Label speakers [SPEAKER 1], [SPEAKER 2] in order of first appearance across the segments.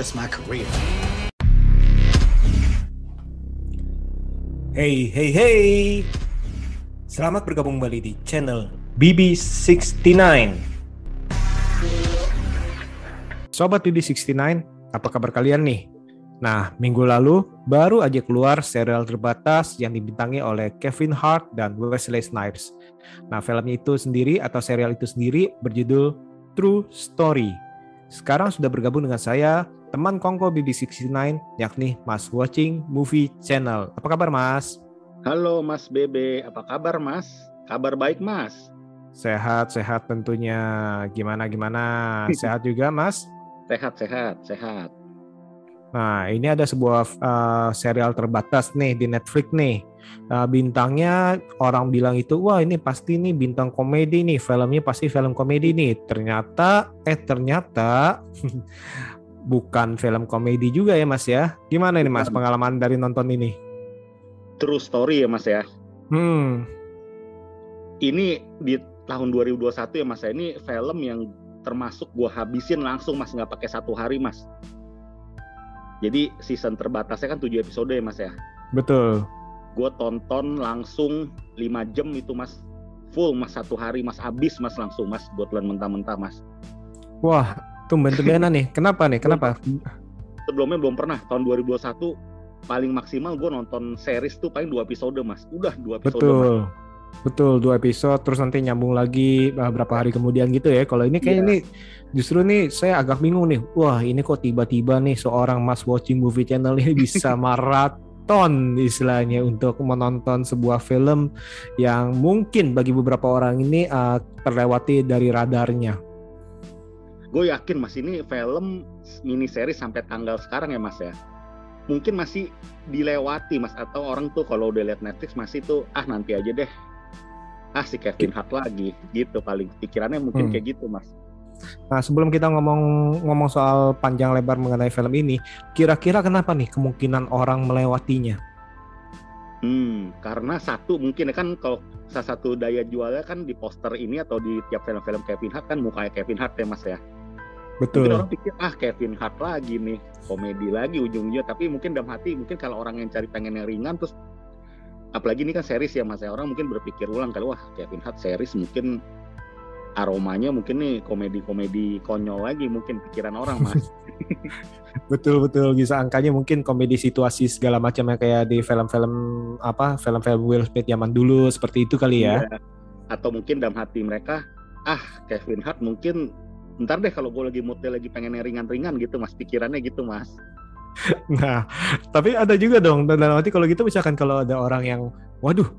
[SPEAKER 1] just my career.
[SPEAKER 2] Hey, hey, hey. Selamat bergabung kembali di channel BB69. Sobat BB69, apa kabar kalian nih? Nah, minggu lalu baru aja keluar serial terbatas yang dibintangi oleh Kevin Hart dan Wesley Snipes. Nah, filmnya itu sendiri atau serial itu sendiri berjudul True Story. Sekarang sudah bergabung dengan saya, teman Kongko BB69, yakni Mas Watching Movie Channel. Apa kabar Mas?
[SPEAKER 3] Halo Mas Bebe, apa kabar Mas? Kabar baik Mas?
[SPEAKER 2] Sehat, sehat tentunya. Gimana, gimana? Sehat juga Mas?
[SPEAKER 3] Sehat, sehat, sehat.
[SPEAKER 2] Nah, ini ada sebuah uh, serial terbatas nih di Netflix nih. Uh, bintangnya orang bilang itu, wah ini pasti nih bintang komedi nih, filmnya pasti film komedi nih. Ternyata, eh ternyata bukan film komedi juga ya Mas ya. Gimana ini Mas pengalaman dari nonton ini?
[SPEAKER 3] true story ya Mas ya.
[SPEAKER 2] Hmm.
[SPEAKER 3] Ini di tahun 2021 ya Mas ya. Ini film yang termasuk gua habisin langsung Mas nggak pakai satu hari Mas. Jadi season terbatasnya kan 7 episode ya Mas ya.
[SPEAKER 2] Betul.
[SPEAKER 3] Gue tonton langsung 5 jam itu Mas. Full Mas satu hari Mas habis Mas langsung Mas. Gue telan mentah-mentah Mas.
[SPEAKER 2] Wah, tumben-tumbenan nih. Kenapa nih? Kenapa?
[SPEAKER 3] Sebelumnya belum pernah. Tahun 2021 paling maksimal gue nonton series tuh paling dua episode mas udah dua episode
[SPEAKER 2] betul
[SPEAKER 3] mas.
[SPEAKER 2] betul dua episode terus nanti nyambung lagi beberapa hari kemudian gitu ya kalau ini kayak yeah. ini justru nih saya agak bingung nih wah ini kok tiba-tiba nih seorang mas watching movie channel ini bisa maraton istilahnya untuk menonton sebuah film yang mungkin bagi beberapa orang ini uh, terlewati dari radarnya
[SPEAKER 3] gue yakin mas ini film mini series sampai tanggal sekarang ya mas ya mungkin masih dilewati mas atau orang tuh kalau udah lihat Netflix masih tuh ah nanti aja deh ah si Kevin Hart lagi gitu paling pikirannya mungkin hmm. kayak gitu mas.
[SPEAKER 2] Nah sebelum kita ngomong ngomong soal panjang lebar mengenai film ini, kira-kira kenapa nih kemungkinan orang melewatinya?
[SPEAKER 3] Hmm, karena satu mungkin ya kan kalau salah satu daya jualnya kan di poster ini atau di tiap film-film Kevin Hart kan mukanya Kevin Hart ya mas ya.
[SPEAKER 2] Betul.
[SPEAKER 3] Mungkin orang pikir ah Kevin Hart lagi nih komedi lagi ujungnya tapi mungkin dalam hati mungkin kalau orang yang cari pengen yang ringan terus apalagi ini kan series ya mas ya orang mungkin berpikir ulang kalau wah Kevin Hart series mungkin aromanya mungkin nih komedi-komedi konyol lagi mungkin pikiran orang mas
[SPEAKER 2] betul betul bisa angkanya mungkin komedi situasi segala macam yang kayak di film-film apa film-film Will Smith zaman dulu seperti itu kali ya iya.
[SPEAKER 3] atau mungkin dalam hati mereka ah Kevin Hart mungkin ntar deh kalau gue lagi moodnya lagi pengen ringan-ringan gitu mas. Pikirannya gitu mas.
[SPEAKER 2] Nah tapi ada juga dong dan nanti kalau gitu misalkan kalau ada orang yang waduh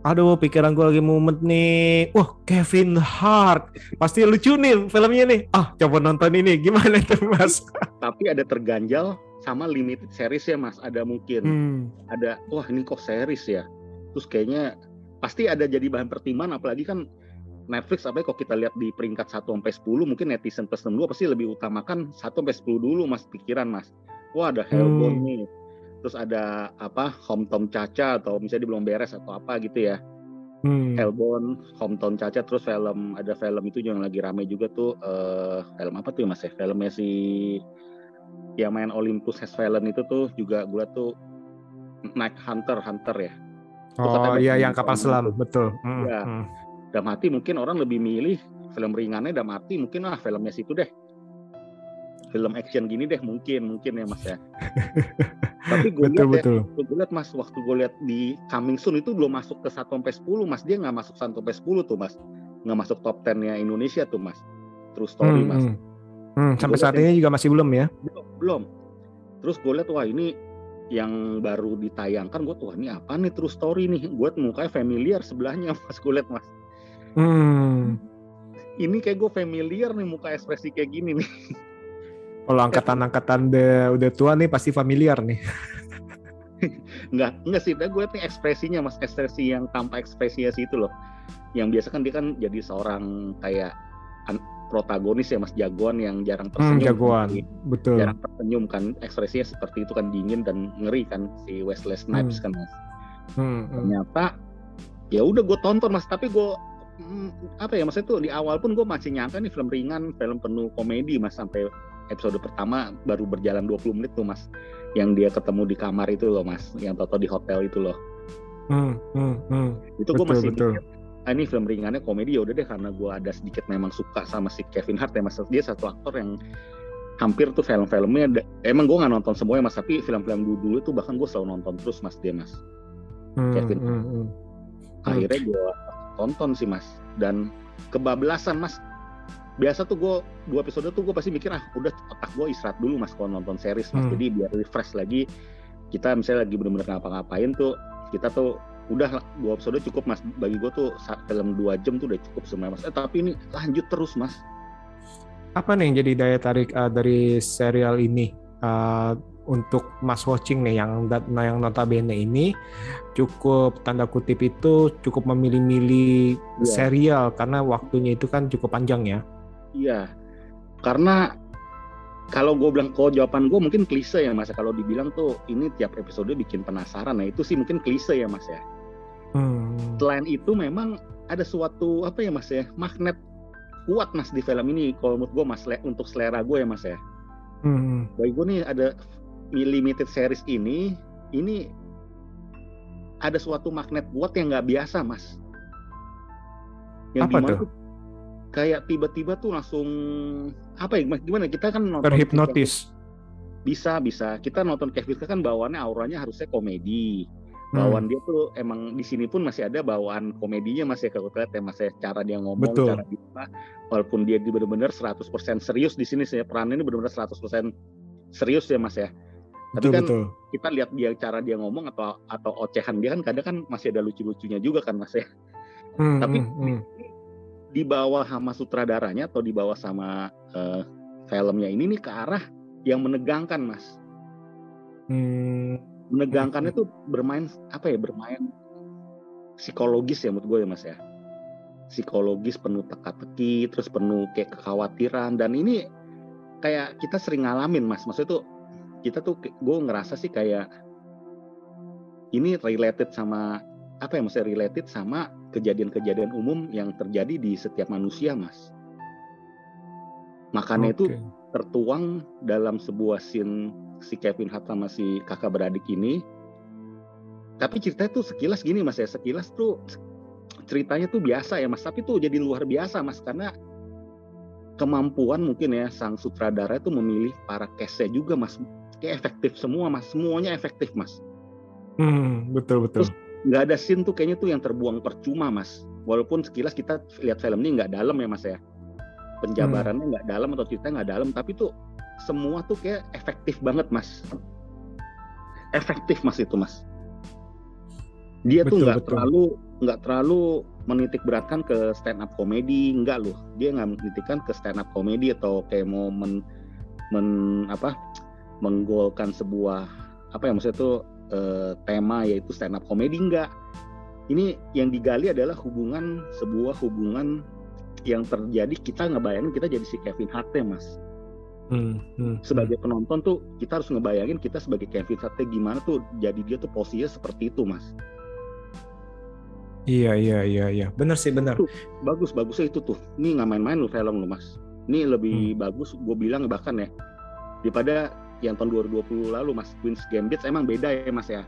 [SPEAKER 2] aduh pikiran gue lagi mumet nih. Wah Kevin Hart. Pasti lucu nih filmnya nih. Ah coba nonton ini. Gimana itu mas?
[SPEAKER 3] Tapi ada terganjal sama limited series ya mas. Ada mungkin hmm. ada wah ini kok series ya? Terus kayaknya pasti ada jadi bahan pertimbangan apalagi kan Netflix apa kalau kita lihat di peringkat 1 sampai 10 mungkin netizen plus 62 pasti lebih utamakan 1 sampai 10 dulu Mas pikiran Mas. Wah ada Hellboy hmm. nih. Terus ada apa Hometown Caca atau misalnya belum beres atau apa gitu ya. Hmm. Hellbound, Hometown Caca terus film ada film itu yang lagi rame juga tuh uh, film apa tuh ya Mas ya? Filmnya si yang main Olympus Has Fallen itu tuh juga gue tuh Night Hunter Hunter ya.
[SPEAKER 2] Oh iya yang kapal selam betul.
[SPEAKER 3] Hmm. Ya. Hmm dalam hati mungkin orang lebih milih film ringannya dalam hati mungkin ah filmnya situ deh. Film action gini deh mungkin mungkin ya mas ya. Tapi gue lihat betul. ya gue lihat mas waktu gue lihat di coming soon itu belum masuk ke satu sampai sepuluh mas. Dia nggak masuk satu sampai sepuluh tuh mas. Nggak masuk top 10 nya Indonesia tuh mas. True story hmm, mas. hmm.
[SPEAKER 2] Hmm, sampai saat ini juga masih belum ya?
[SPEAKER 3] Belum, belum. terus gue lihat wah ini yang baru ditayangkan gue tuh ini apa nih true story nih? Gue mukanya familiar sebelahnya mas. Gue lihat mas
[SPEAKER 2] Hmm.
[SPEAKER 3] Ini kayak gue familiar nih muka ekspresi kayak gini nih.
[SPEAKER 2] Kalau angkatan-angkatan udah, udah tua nih pasti familiar nih.
[SPEAKER 3] enggak, enggak sih, gue nih ekspresinya mas, ekspresi yang tanpa ekspresinya sih itu loh. Yang biasa kan dia kan jadi seorang kayak protagonis ya mas jagoan yang jarang hmm, tersenyum.
[SPEAKER 2] Hmm, jagoan, kan, betul.
[SPEAKER 3] Jarang tersenyum kan, ekspresinya seperti itu kan dingin dan ngeri kan si Wesley Snipes hmm. kan mas. Hmm, hmm. Ternyata ya udah gue tonton mas, tapi gue apa ya maksudnya tuh di awal pun gue masih nyangka nih film ringan, film penuh komedi mas sampai episode pertama baru berjalan 20 menit tuh mas yang dia ketemu di kamar itu loh mas yang toto di hotel itu loh
[SPEAKER 2] hmm, hmm, hmm.
[SPEAKER 3] itu gue masih betul. Mikir, ah, ini film ringannya komedi ya udah deh karena gue ada sedikit memang suka sama si Kevin Hart ya mas dia satu aktor yang hampir tuh film-filmnya emang gue nggak nonton semuanya mas tapi film-film dulu dulu itu bahkan gue selalu nonton terus mas dia mas hmm, Kevin hmm, hmm. akhirnya gue tonton sih mas. Dan kebablasan mas. Biasa tuh gue dua episode tuh gue pasti mikir ah udah otak gue istirahat dulu mas kalau nonton series mas. Hmm. jadi biar refresh lagi kita misalnya lagi bener-bener ngapa-ngapain tuh kita tuh udah dua episode cukup mas. Bagi gue tuh film dua jam tuh udah cukup sebenarnya mas. Eh, tapi ini lanjut terus mas.
[SPEAKER 2] Apa nih yang jadi daya tarik uh, dari serial ini? Uh, untuk mas watching nih yang nah yang notabene ini cukup tanda kutip itu cukup memilih-milih yeah. serial karena waktunya itu kan cukup panjang ya.
[SPEAKER 3] Iya, karena kalau gue bilang kok jawaban gue mungkin klise ya mas. Kalau dibilang tuh ini tiap episode bikin penasaran, nah itu sih mungkin klise ya mas ya. Hmm. Selain itu memang ada suatu apa ya mas ya magnet kuat mas di film ini kalau menurut gue mas untuk selera gue ya mas ya. Hmm. Bagi gue nih ada limited series ini ini ada suatu magnet kuat yang nggak biasa mas.
[SPEAKER 2] Yang apa tuh?
[SPEAKER 3] Kayak tiba-tiba tuh langsung apa ya gimana kita kan
[SPEAKER 2] nonton terhipnotis.
[SPEAKER 3] Bisa bisa kita nonton Kevin kan bawaannya auranya harusnya komedi bawaan hmm. dia tuh emang di sini pun masih ada bawaan komedinya masih kalau lihat ya masih cara dia ngomong
[SPEAKER 2] Betul.
[SPEAKER 3] cara dia walaupun dia benar-benar 100% serius di sini sih perannya ini benar-benar 100% serius ya Mas ya tapi betul, kan betul. kita lihat dia cara dia ngomong atau atau ocehan dia kan kadang kan masih ada lucu-lucunya juga kan Mas ya. Hmm, tapi hmm, hmm. di bawah sama sutradaranya atau di bawah sama uh, filmnya ini nih ke arah yang menegangkan Mas. Hmm. Menegangkannya tuh bermain apa ya bermain psikologis ya menurut gue ya mas ya. Psikologis penuh teka-teki terus penuh kayak kekhawatiran. Dan ini kayak kita sering ngalamin mas. Maksudnya tuh kita tuh gue ngerasa sih kayak ini related sama apa ya maksudnya related sama kejadian-kejadian umum yang terjadi di setiap manusia mas makanya okay. itu tertuang dalam sebuah scene si Kevin Hart sama si kakak beradik ini. Tapi ceritanya tuh sekilas gini mas ya, sekilas tuh ceritanya tuh biasa ya mas, tapi tuh jadi luar biasa mas karena kemampuan mungkin ya sang sutradara itu memilih para case juga mas, kayak efektif semua mas, semuanya efektif mas.
[SPEAKER 2] Hmm, betul betul.
[SPEAKER 3] Nggak ada scene tuh kayaknya tuh yang terbuang percuma mas, walaupun sekilas kita lihat film ini nggak dalam ya mas ya, penjabarannya nggak hmm. dalam atau cerita nggak dalam, tapi tuh semua tuh kayak efektif banget mas. Efektif mas itu mas. Dia betul, tuh nggak terlalu nggak terlalu menitik beratkan ke stand up komedi enggak loh. Dia nggak menitikkan ke stand up komedi atau kayak mau men, men apa menggolkan sebuah apa ya maksudnya tuh eh, tema yaitu stand up komedi enggak ini yang digali adalah hubungan sebuah hubungan yang terjadi kita ngebayangin kita jadi si Kevin Hart ya mas Hmm, hmm, sebagai hmm. penonton tuh kita harus ngebayangin kita sebagai Kevin Sate gimana tuh jadi dia tuh posisinya seperti itu mas.
[SPEAKER 2] Iya iya iya iya benar sih benar.
[SPEAKER 3] bagus bagusnya itu tuh. Ini nggak main-main lu film lu mas. Ini lebih hmm. bagus gue bilang bahkan ya daripada yang tahun 2020 lalu mas Queen's Gambit emang beda ya mas ya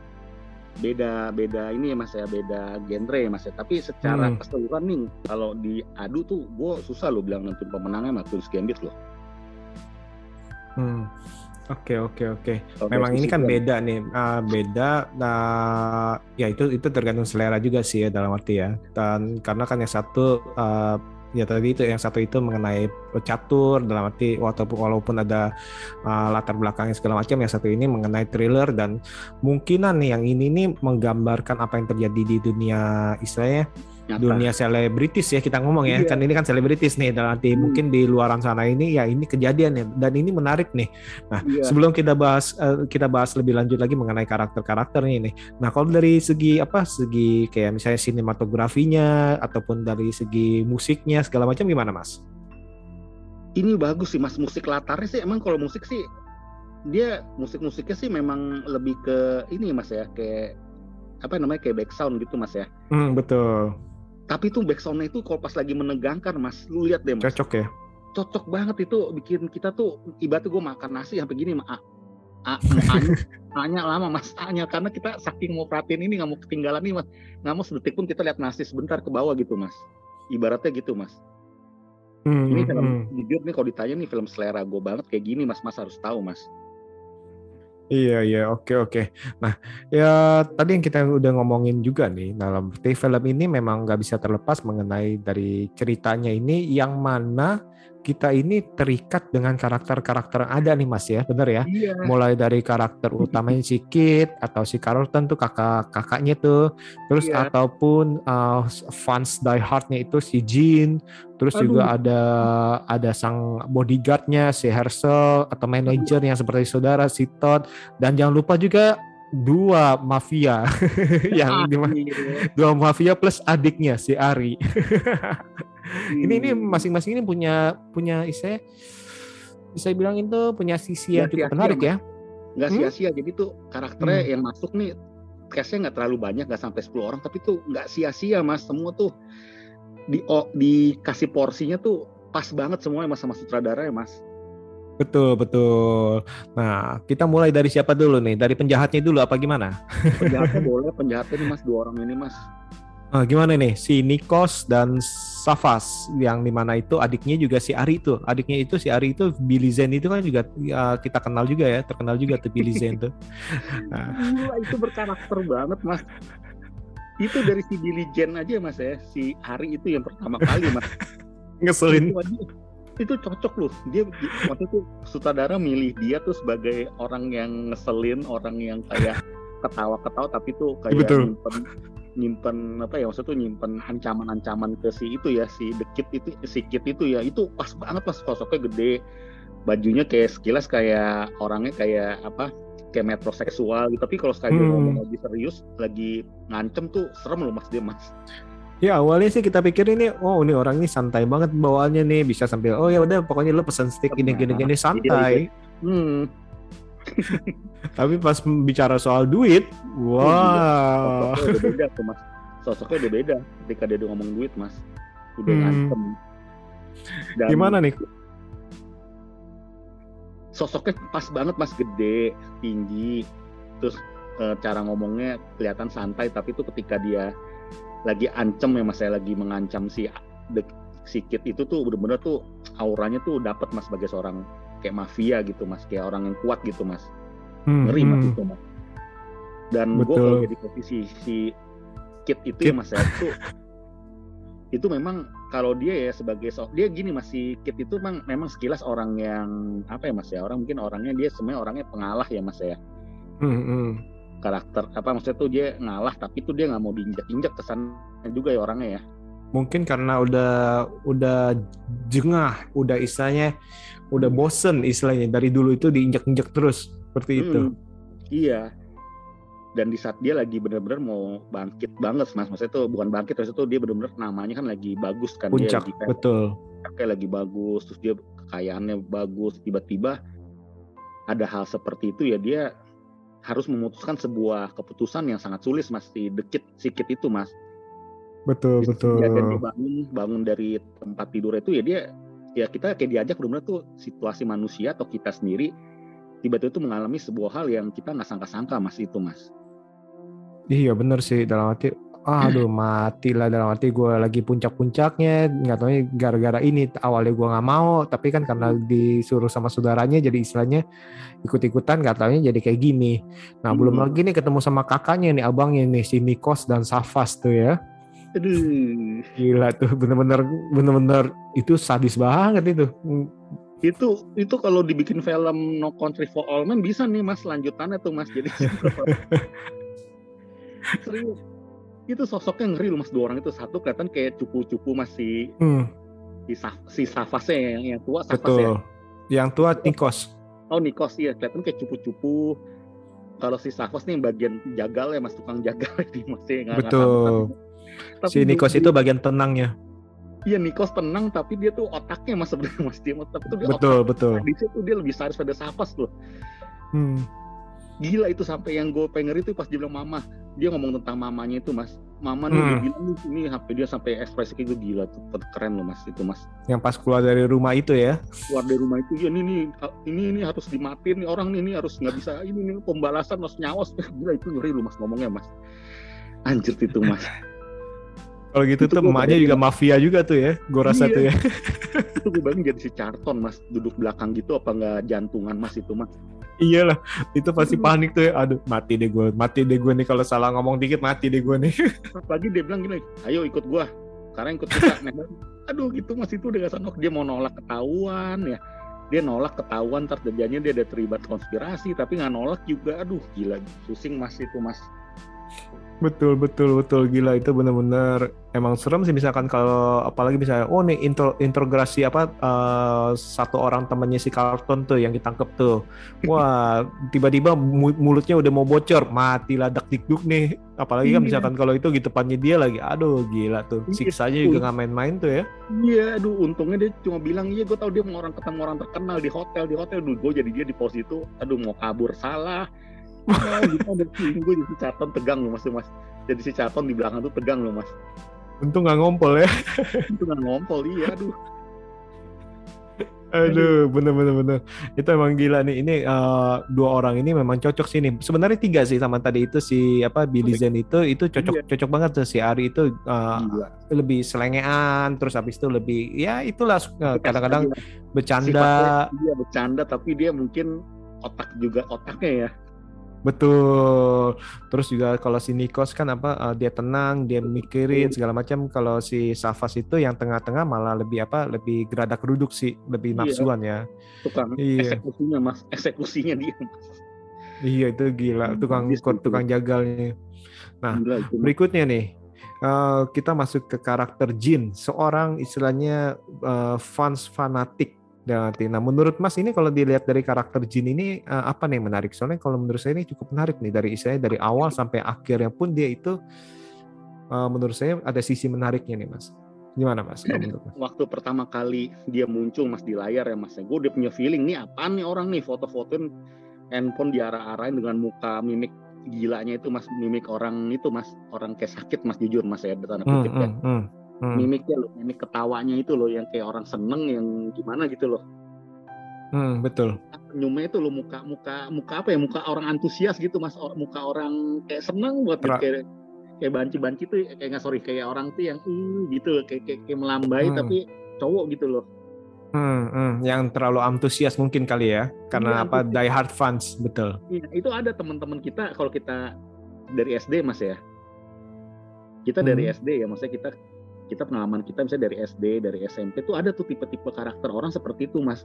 [SPEAKER 3] beda beda ini ya mas ya beda genre ya mas ya tapi secara hmm. keseluruhan nih kalau diadu tuh gue susah lo bilang nentuin pemenangnya mas Queen's Gambit loh
[SPEAKER 2] Hmm. Oke oke oke. Memang ini kan beda nih, uh, beda. Nah, ya itu itu tergantung selera juga sih ya dalam arti ya. Dan karena kan yang satu uh, ya tadi itu yang satu itu mengenai catur dalam arti walaupun walaupun ada uh, latar belakangnya segala macam yang satu ini mengenai thriller dan mungkinan nih yang ini nih menggambarkan apa yang terjadi di dunia istilahnya Nyata. dunia selebritis ya kita ngomong ya. Iya. kan ini kan selebritis nih dalam arti hmm. mungkin di luaran sana ini ya ini kejadian ya. Dan ini menarik nih. Nah iya. sebelum kita bahas uh, kita bahas lebih lanjut lagi mengenai karakter-karakter ini. Nih nah kalau dari segi apa segi kayak misalnya sinematografinya ataupun dari segi musiknya segala macam gimana mas?
[SPEAKER 3] Ini bagus sih mas. Musik latarnya sih emang kalau musik sih dia musik-musiknya sih memang lebih ke ini mas ya. Kayak apa namanya kayak back sound gitu mas ya.
[SPEAKER 2] Hmm, betul
[SPEAKER 3] tapi tuh backsoundnya itu kalau pas lagi menegangkan mas. Lu lihat deh mas.
[SPEAKER 2] Cocok ya?
[SPEAKER 3] Cocok banget itu bikin kita tuh ibaratnya gue makan nasi sampai gini mah A, A, lama mas. A-nya karena kita saking mau perhatiin ini nggak mau ketinggalan nih mas. Nggak mau sedetik pun kita lihat nasi sebentar ke bawah gitu mas. Ibaratnya gitu mas. Hmm, ini film hmm. jujur nih kalau ditanya nih film selera gue banget kayak gini mas. Mas harus tahu mas
[SPEAKER 2] Iya iya oke oke. Nah ya tadi yang kita udah ngomongin juga nih dalam film ini memang nggak bisa terlepas mengenai dari ceritanya ini yang mana kita ini terikat dengan karakter-karakter yang ada nih Mas ya, bener ya? Iya. Mulai dari karakter utamanya si Kit atau si Carlton tuh kakak-kakaknya tuh, terus iya. ataupun uh, fans die hardnya itu si Jean, terus Aduh. juga ada ada sang bodyguardnya si Herschel atau manajer yang seperti saudara si Todd dan jangan lupa juga dua mafia yang dua mafia plus adiknya si Ari. ini ini hmm. masing-masing ini punya punya saya bisa bilang itu punya sisi yang cukup menarik ya.
[SPEAKER 3] Nggak hmm? sia-sia. Jadi tuh karakternya hmm. yang masuk nih case-nya nggak terlalu banyak, nggak sampai 10 orang, tapi tuh nggak sia-sia mas. Semua tuh di oh, dikasih porsinya tuh pas banget semuanya mas sama sutradara ya mas.
[SPEAKER 2] Betul, betul. Nah, kita mulai dari siapa dulu nih? Dari penjahatnya dulu apa gimana?
[SPEAKER 3] Penjahatnya boleh, penjahatnya nih mas, dua orang ini mas.
[SPEAKER 2] Nah, gimana nih? Si Nikos dan Safas yang di mana itu adiknya juga si Ari itu adiknya itu si Ari itu Billy Zen itu kan juga ya, kita kenal juga ya terkenal juga tuh Billy Zen tuh.
[SPEAKER 3] Nah. itu berkarakter banget mas. Itu dari si Billy Zen aja mas ya. Si Ari itu yang pertama kali mas.
[SPEAKER 2] Ngeselin.
[SPEAKER 3] Itu, itu cocok loh. Dia waktu itu sutradara milih dia tuh sebagai orang yang ngeselin orang yang kayak ketawa-ketawa tapi tuh kayak Betul. nyimpen apa ya maksud tuh nyimpen ancaman-ancaman ke si itu ya si dekit itu si kit itu ya itu pas banget pas sosoknya gede bajunya kayak sekilas kayak orangnya kayak apa kayak metroseksual gitu tapi kalau sekali hmm. ngomong lagi serius lagi ngancem tuh serem loh mas dia mas
[SPEAKER 2] Ya awalnya sih kita pikir ini, oh ini orang ini santai banget bawaannya nih, bisa sambil, oh ya udah pokoknya lo pesen steak gini gini gini santai. Hmm. Tapi pas bicara soal duit, wah. Wow.
[SPEAKER 3] Sosoknya udah beda tuh mas. Sosoknya udah beda ketika dia ngomong duit mas. Udah hmm.
[SPEAKER 2] Dan Gimana nih?
[SPEAKER 3] Sosoknya pas banget mas, gede, tinggi, terus e, cara ngomongnya kelihatan santai. Tapi tuh ketika dia lagi ancam ya mas, saya lagi mengancam si si Kit itu tuh bener-bener tuh auranya tuh dapat mas sebagai seorang kayak mafia gitu mas kayak orang yang kuat gitu mas hmm, ngeri mas hmm. itu mas dan gue kalau jadi posisi si Kit itu ya, Kit. ya mas ya itu itu memang kalau dia ya sebagai so dia gini masih Kit itu memang memang sekilas orang yang apa ya mas ya orang mungkin orangnya dia sebenarnya orangnya pengalah ya mas ya hmm, hmm. karakter apa maksudnya tuh dia ngalah tapi tuh dia nggak mau diinjak-injak kesan juga ya orangnya ya
[SPEAKER 2] mungkin karena udah udah jengah udah istilahnya udah bosen istilahnya dari dulu itu diinjak-injak terus seperti hmm, itu.
[SPEAKER 3] Iya. Dan di saat dia lagi benar-benar mau bangkit banget, mas, maksudnya itu bukan bangkit, terus itu dia benar-benar namanya kan lagi bagus kan
[SPEAKER 2] Puncak,
[SPEAKER 3] dia
[SPEAKER 2] lagi, betul.
[SPEAKER 3] Kayak lagi bagus, terus dia kekayaannya bagus, tiba-tiba ada hal seperti itu ya dia harus memutuskan sebuah keputusan yang sangat sulit mas di dekit sikit itu mas.
[SPEAKER 2] Betul Jadi, betul.
[SPEAKER 3] Dia bangun bangun dari tempat tidur itu ya dia ya kita kayak diajak benar-benar tuh situasi manusia atau kita sendiri tiba-tiba tuh mengalami sebuah hal yang kita nggak sangka-sangka mas itu mas.
[SPEAKER 2] Iya bener sih dalam arti aduh mati lah dalam arti gue lagi puncak-puncaknya nggak tahu gara-gara ini awalnya gue nggak mau tapi kan karena disuruh sama saudaranya jadi istilahnya ikut-ikutan nggak tahunya jadi kayak gini. Nah hmm. belum lagi nih ketemu sama kakaknya nih abangnya nih si Nikos dan Safas tuh ya Aduh. Gila tuh bener-bener bener-bener itu sadis banget itu.
[SPEAKER 3] Itu itu kalau dibikin film No Country for All Men bisa nih Mas lanjutannya tuh Mas. Jadi serius. Itu sosoknya ngeri loh Mas dua orang itu satu kelihatan kayak cupu-cupu masih hmm. si, si Safasnya yang, yang tua
[SPEAKER 2] Safas Betul. ya. Yang tua Nikos.
[SPEAKER 3] Oh Nikos iya kelihatan kayak cupu-cupu kalau si Safas nih bagian jagal ya mas tukang jagal di masih
[SPEAKER 2] nggak Betul. Tapi si Nikos itu bagian tenangnya.
[SPEAKER 3] Iya Nikos tenang tapi dia tuh otaknya mas sebenarnya mas dia tapi tuh dia
[SPEAKER 2] betul otak, betul.
[SPEAKER 3] Di situ dia lebih sadis pada Safas loh. Hmm. Gila itu sampai yang gue pengen itu pas dia bilang mama dia ngomong tentang mamanya itu mas mama nih hmm. bilang nih ini HP dia sampai ekspresi itu gila tuh keren loh mas itu mas
[SPEAKER 2] yang pas keluar dari rumah itu ya
[SPEAKER 3] keluar dari rumah itu ya ini nih ini ini harus dimatiin nih orang nih ini harus nggak bisa ini nih pembalasan harus nyawas gila itu ngeri loh mas ngomongnya mas anjir itu mas
[SPEAKER 2] kalau gitu itu tuh emaknya juga mafia juga tuh ya, gue rasa iya. tuh ya.
[SPEAKER 3] itu gue bayangin jadi si Charlton mas, duduk belakang gitu apa nggak jantungan mas itu mas.
[SPEAKER 2] Iyalah, itu pasti panik tuh ya. Aduh, mati deh gue, mati deh gue nih kalau salah ngomong dikit mati deh gue nih.
[SPEAKER 3] Apalagi dia bilang gini, ayo ikut gue, karena ikut kita. Aduh gitu mas itu udah sanok dia mau nolak ketahuan ya. Dia nolak ketahuan, terjadinya dia ada terlibat konspirasi, tapi nggak nolak juga. Aduh gila, pusing mas itu mas.
[SPEAKER 2] Betul betul betul. Gila itu benar-benar emang serem sih misalkan kalau apalagi misalnya oh nih intro integrasi apa uh, satu orang temannya si Carlton tuh yang ditangkap tuh. Wah tiba-tiba mulutnya udah mau bocor mati ladak dikduk nih. Apalagi kan iya. misalkan kalau itu gitu depannya dia lagi aduh gila tuh iya, siksanya juga nggak main-main tuh ya.
[SPEAKER 3] Iya aduh untungnya dia cuma bilang iya gue tau dia mau orang ketemu orang terkenal di hotel di hotel. Dulu gue jadi dia di pos itu aduh mau kabur salah Nah, gitu ada gue jadi si Caton tegang loh mas mas jadi si Caton di belakang tuh tegang loh mas
[SPEAKER 2] untung nggak ngompol ya
[SPEAKER 3] untung nggak ngompol iya aduh
[SPEAKER 2] Aduh, bener bener bener. Itu emang gila nih. Ini uh, dua orang ini memang cocok sih nih. Sebenarnya tiga sih sama tadi itu si apa Billy Zen itu itu cocok iya. cocok banget tuh si Ari itu uh, lebih selengean, terus habis itu lebih ya itulah uh, kadang-kadang bercanda.
[SPEAKER 3] Dia bercanda tapi dia mungkin otak juga otaknya ya
[SPEAKER 2] Betul. Terus juga kalau si Nikos kan apa uh, dia tenang, dia mikirin segala macam. Kalau si Safas itu yang tengah-tengah malah lebih apa? Lebih geradak geruduk sih, lebih iya. nafsuan ya.
[SPEAKER 3] Tukang iya. eksekusinya Mas, eksekusinya dia.
[SPEAKER 2] Iya itu gila, tukang tukang jagalnya. Nah, gila, berikutnya nih. Uh, kita masuk ke karakter Jin, seorang istilahnya uh, fans fanatik Berarti, nah menurut Mas ini kalau dilihat dari karakter Jin ini uh, apa nih yang menarik? Soalnya kalau menurut saya ini cukup menarik nih dari istilahnya dari awal sampai akhirnya pun dia itu uh, menurut saya ada sisi menariknya nih Mas. Gimana Mas? menurut
[SPEAKER 3] Mas? Waktu pertama kali dia muncul Mas di layar ya Mas, gue udah punya feeling nih apa nih orang nih foto-fotoin handphone diarah-arahin dengan muka mimik gilanya itu Mas mimik orang itu Mas orang kayak sakit Mas jujur Mas ya tanda kutip hmm, ya. Hmm, hmm hmm. mimiknya loh mimik ketawanya itu loh yang kayak orang seneng yang gimana gitu loh
[SPEAKER 2] hmm, betul
[SPEAKER 3] senyumnya itu loh muka muka muka apa ya muka orang antusias gitu mas muka orang kayak seneng buat Tra kayak kayak banci-banci tuh kayak nggak sorry kayak orang tuh yang uh, gitu kayak, kayak, kayak melambai hmm. tapi cowok gitu loh
[SPEAKER 2] Hmm, hmm, yang terlalu antusias mungkin kali ya, karena iya, apa die hard fans betul.
[SPEAKER 3] Iya, itu ada teman-teman kita kalau kita dari SD mas ya, kita hmm. dari SD ya, maksudnya kita kita pengalaman kita misalnya dari SD dari SMP tuh ada tuh tipe-tipe karakter orang seperti itu mas.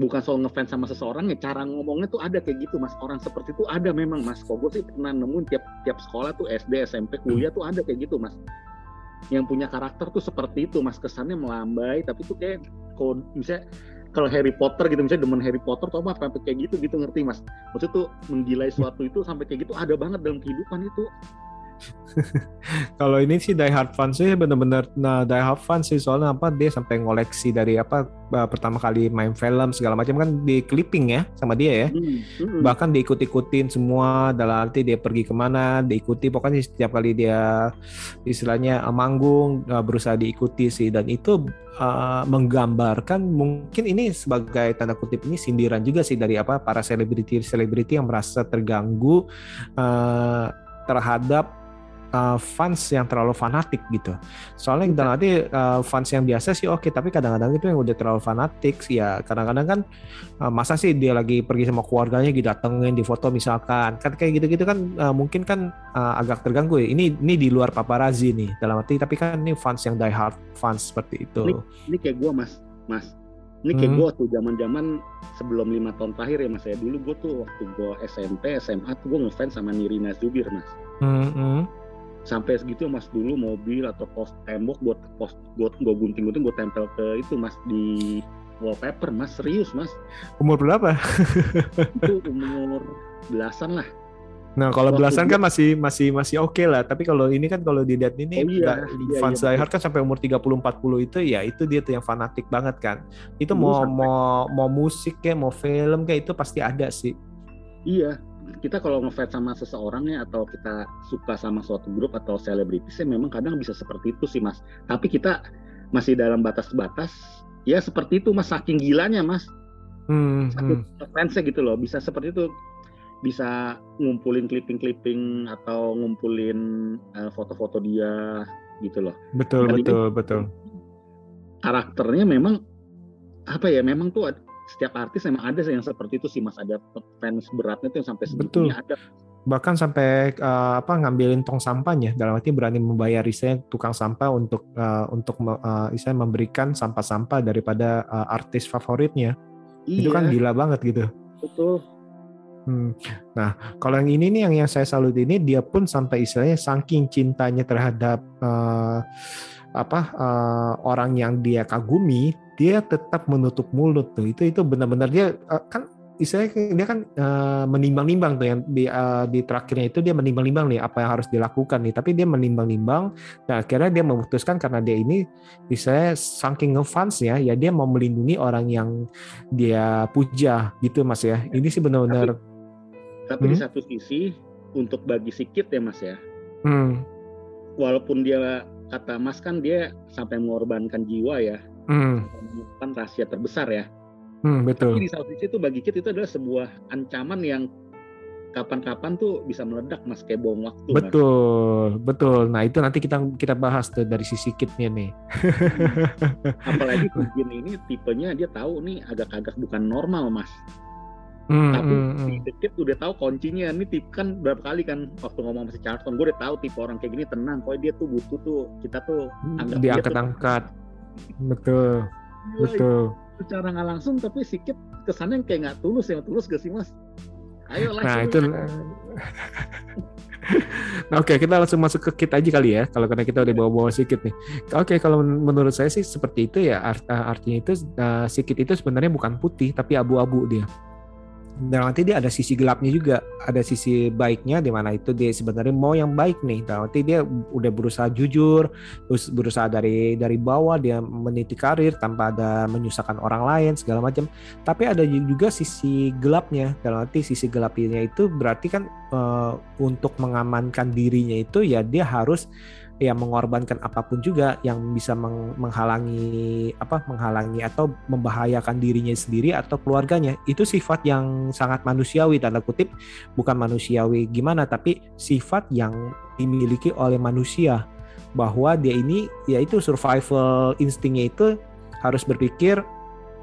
[SPEAKER 3] Bukan soal ngefans sama seseorang ya cara ngomongnya tuh ada kayak gitu mas. Orang seperti itu ada memang mas. Kok gue sih pernah nemuin tiap tiap sekolah tuh SD SMP kuliah tuh ada kayak gitu mas. Yang punya karakter tuh seperti itu mas. Kesannya melambai tapi tuh kayak kalau misalnya kalau Harry Potter gitu misalnya demen Harry Potter tuh apa sampai kayak gitu gitu ngerti mas. Maksudnya tuh menggilai suatu itu sampai kayak gitu ada banget dalam kehidupan itu
[SPEAKER 2] kalau ini sih Die Hard fans sih bener-bener nah Die Hard fans sih soalnya apa dia sampai ngoleksi dari apa pertama kali main film segala macam kan di clipping ya sama dia ya hmm. bahkan diikut-ikutin semua dalam arti dia pergi ke mana diikuti pokoknya setiap kali dia istilahnya uh, manggung uh, berusaha diikuti sih dan itu uh, menggambarkan mungkin ini sebagai tanda kutip ini sindiran juga sih dari apa para selebriti selebriti yang merasa terganggu uh, terhadap uh, fans yang terlalu fanatik gitu. Soalnya kita nanti uh, fans yang biasa sih oke, okay, tapi kadang-kadang itu yang udah terlalu fanatik sih ya kadang-kadang kan uh, masa sih dia lagi pergi sama keluarganya didatengin di foto misalkan kan kayak gitu-gitu kan uh, mungkin kan uh, agak terganggu ya. Ini ini di luar paparazzi nih dalam arti tapi kan ini fans yang die hard fans seperti itu.
[SPEAKER 3] Ini, ini kayak gue mas, mas. Ini kayak hmm. gue tuh zaman-zaman sebelum lima tahun terakhir ya mas ya dulu gue tuh waktu gue SMP SMA tuh gue ngefans sama Nirina Zubir mas. Hmm, hmm sampai segitu mas dulu mobil atau pos tembok buat pos buat gue gunting-gunting gue tempel ke itu mas di wallpaper mas. Serius mas.
[SPEAKER 2] Umur berapa?
[SPEAKER 3] Itu umur belasan lah.
[SPEAKER 2] Nah kalau belasan kan masih masih masih oke okay lah. Tapi kalau ini kan kalau dilihat ini oh, iya, iya, fans iya, iya. kan sampai umur 30 40 itu ya itu dia tuh yang fanatik banget kan. Itu mau sampai. mau mau musik kayak mau film kayak itu pasti ada sih.
[SPEAKER 3] Iya kita kalau ngefans sama seseorang ya atau kita suka sama suatu grup atau selebritis ya memang kadang bisa seperti itu sih mas tapi kita masih dalam batas-batas ya seperti itu mas saking gilanya mas hmm, saking hmm. fansnya gitu loh bisa seperti itu bisa ngumpulin clipping-clipping atau ngumpulin uh, foto-foto dia gitu loh.
[SPEAKER 2] Betul Dan betul betul.
[SPEAKER 3] Karakternya memang apa ya? Memang tuh setiap artis memang ada yang seperti itu sih Mas. Ada fans beratnya tuh yang sampai
[SPEAKER 2] sebetulnya ada. Bahkan sampai uh, apa ngambilin tong sampahnya dalam arti berani membayar istilahnya tukang sampah untuk uh, untuk uh, istilahnya memberikan sampah-sampah daripada uh, artis favoritnya. Iya. Itu kan gila banget gitu.
[SPEAKER 3] Betul
[SPEAKER 2] Hmm. Nah, kalau yang ini nih yang yang saya salut ini dia pun sampai istilahnya saking cintanya terhadap uh, apa uh, orang yang dia kagumi, dia tetap menutup mulut tuh. Itu itu benar-benar dia uh, kan istilahnya dia kan uh, menimbang-nimbang tuh yang di uh, di terakhirnya itu dia menimbang-nimbang nih apa yang harus dilakukan nih. Tapi dia menimbang-nimbang dan akhirnya dia memutuskan karena dia ini istilahnya saking ngefans ya, ya dia mau melindungi orang yang dia puja gitu Mas ya. Ini sih benar-benar
[SPEAKER 3] tapi hmm? di satu sisi untuk bagi sikit ya Mas ya. Hmm. Walaupun dia kata Mas kan dia sampai mengorbankan jiwa ya. Hmm. Kan rahasia terbesar ya.
[SPEAKER 2] Hmm, betul.
[SPEAKER 3] Tapi di satu sisi itu bagi kita itu adalah sebuah ancaman yang kapan-kapan tuh bisa meledak mas kayak bom waktu
[SPEAKER 2] betul mas. betul nah itu nanti kita kita bahas tuh dari sisi kitnya nih
[SPEAKER 3] hmm. apalagi Jin ini tipenya dia tahu nih agak-agak bukan normal mas Hmm, tapi hmm, hmm. dikit udah tahu kuncinya ini tip kan berapa kali kan waktu ngomong sama si Charlton gue udah tahu tipe orang kayak gini tenang kok dia tuh butuh tuh kita tuh
[SPEAKER 2] hmm, anggap diangkat-angkat betul Gila, betul
[SPEAKER 3] secara nggak langsung tapi sikit kesannya kayak nggak tulus ya tulus gak sih mas
[SPEAKER 2] ayo lah nah itu Nah, Oke, okay, kita langsung masuk ke kit aja kali ya. Kalau karena kita udah bawa-bawa sikit nih. Oke, okay, kalau menurut saya sih seperti itu ya. Art, artinya itu uh, sikit itu sebenarnya bukan putih tapi abu-abu dia dan nanti dia ada sisi gelapnya juga. Ada sisi baiknya di mana itu dia sebenarnya mau yang baik nih. Dan nanti dia udah berusaha jujur berusaha dari dari bawah dia meniti karir tanpa ada menyusahkan orang lain segala macam. Tapi ada juga sisi gelapnya. Dan nanti sisi gelapnya itu berarti kan uh, untuk mengamankan dirinya itu ya dia harus yang mengorbankan apa pun juga yang bisa menghalangi apa menghalangi atau membahayakan dirinya sendiri atau keluarganya. Itu sifat yang sangat manusiawi tanda kutip. Bukan manusiawi gimana tapi sifat yang dimiliki oleh manusia. Bahwa dia ini yaitu survival instingnya itu harus berpikir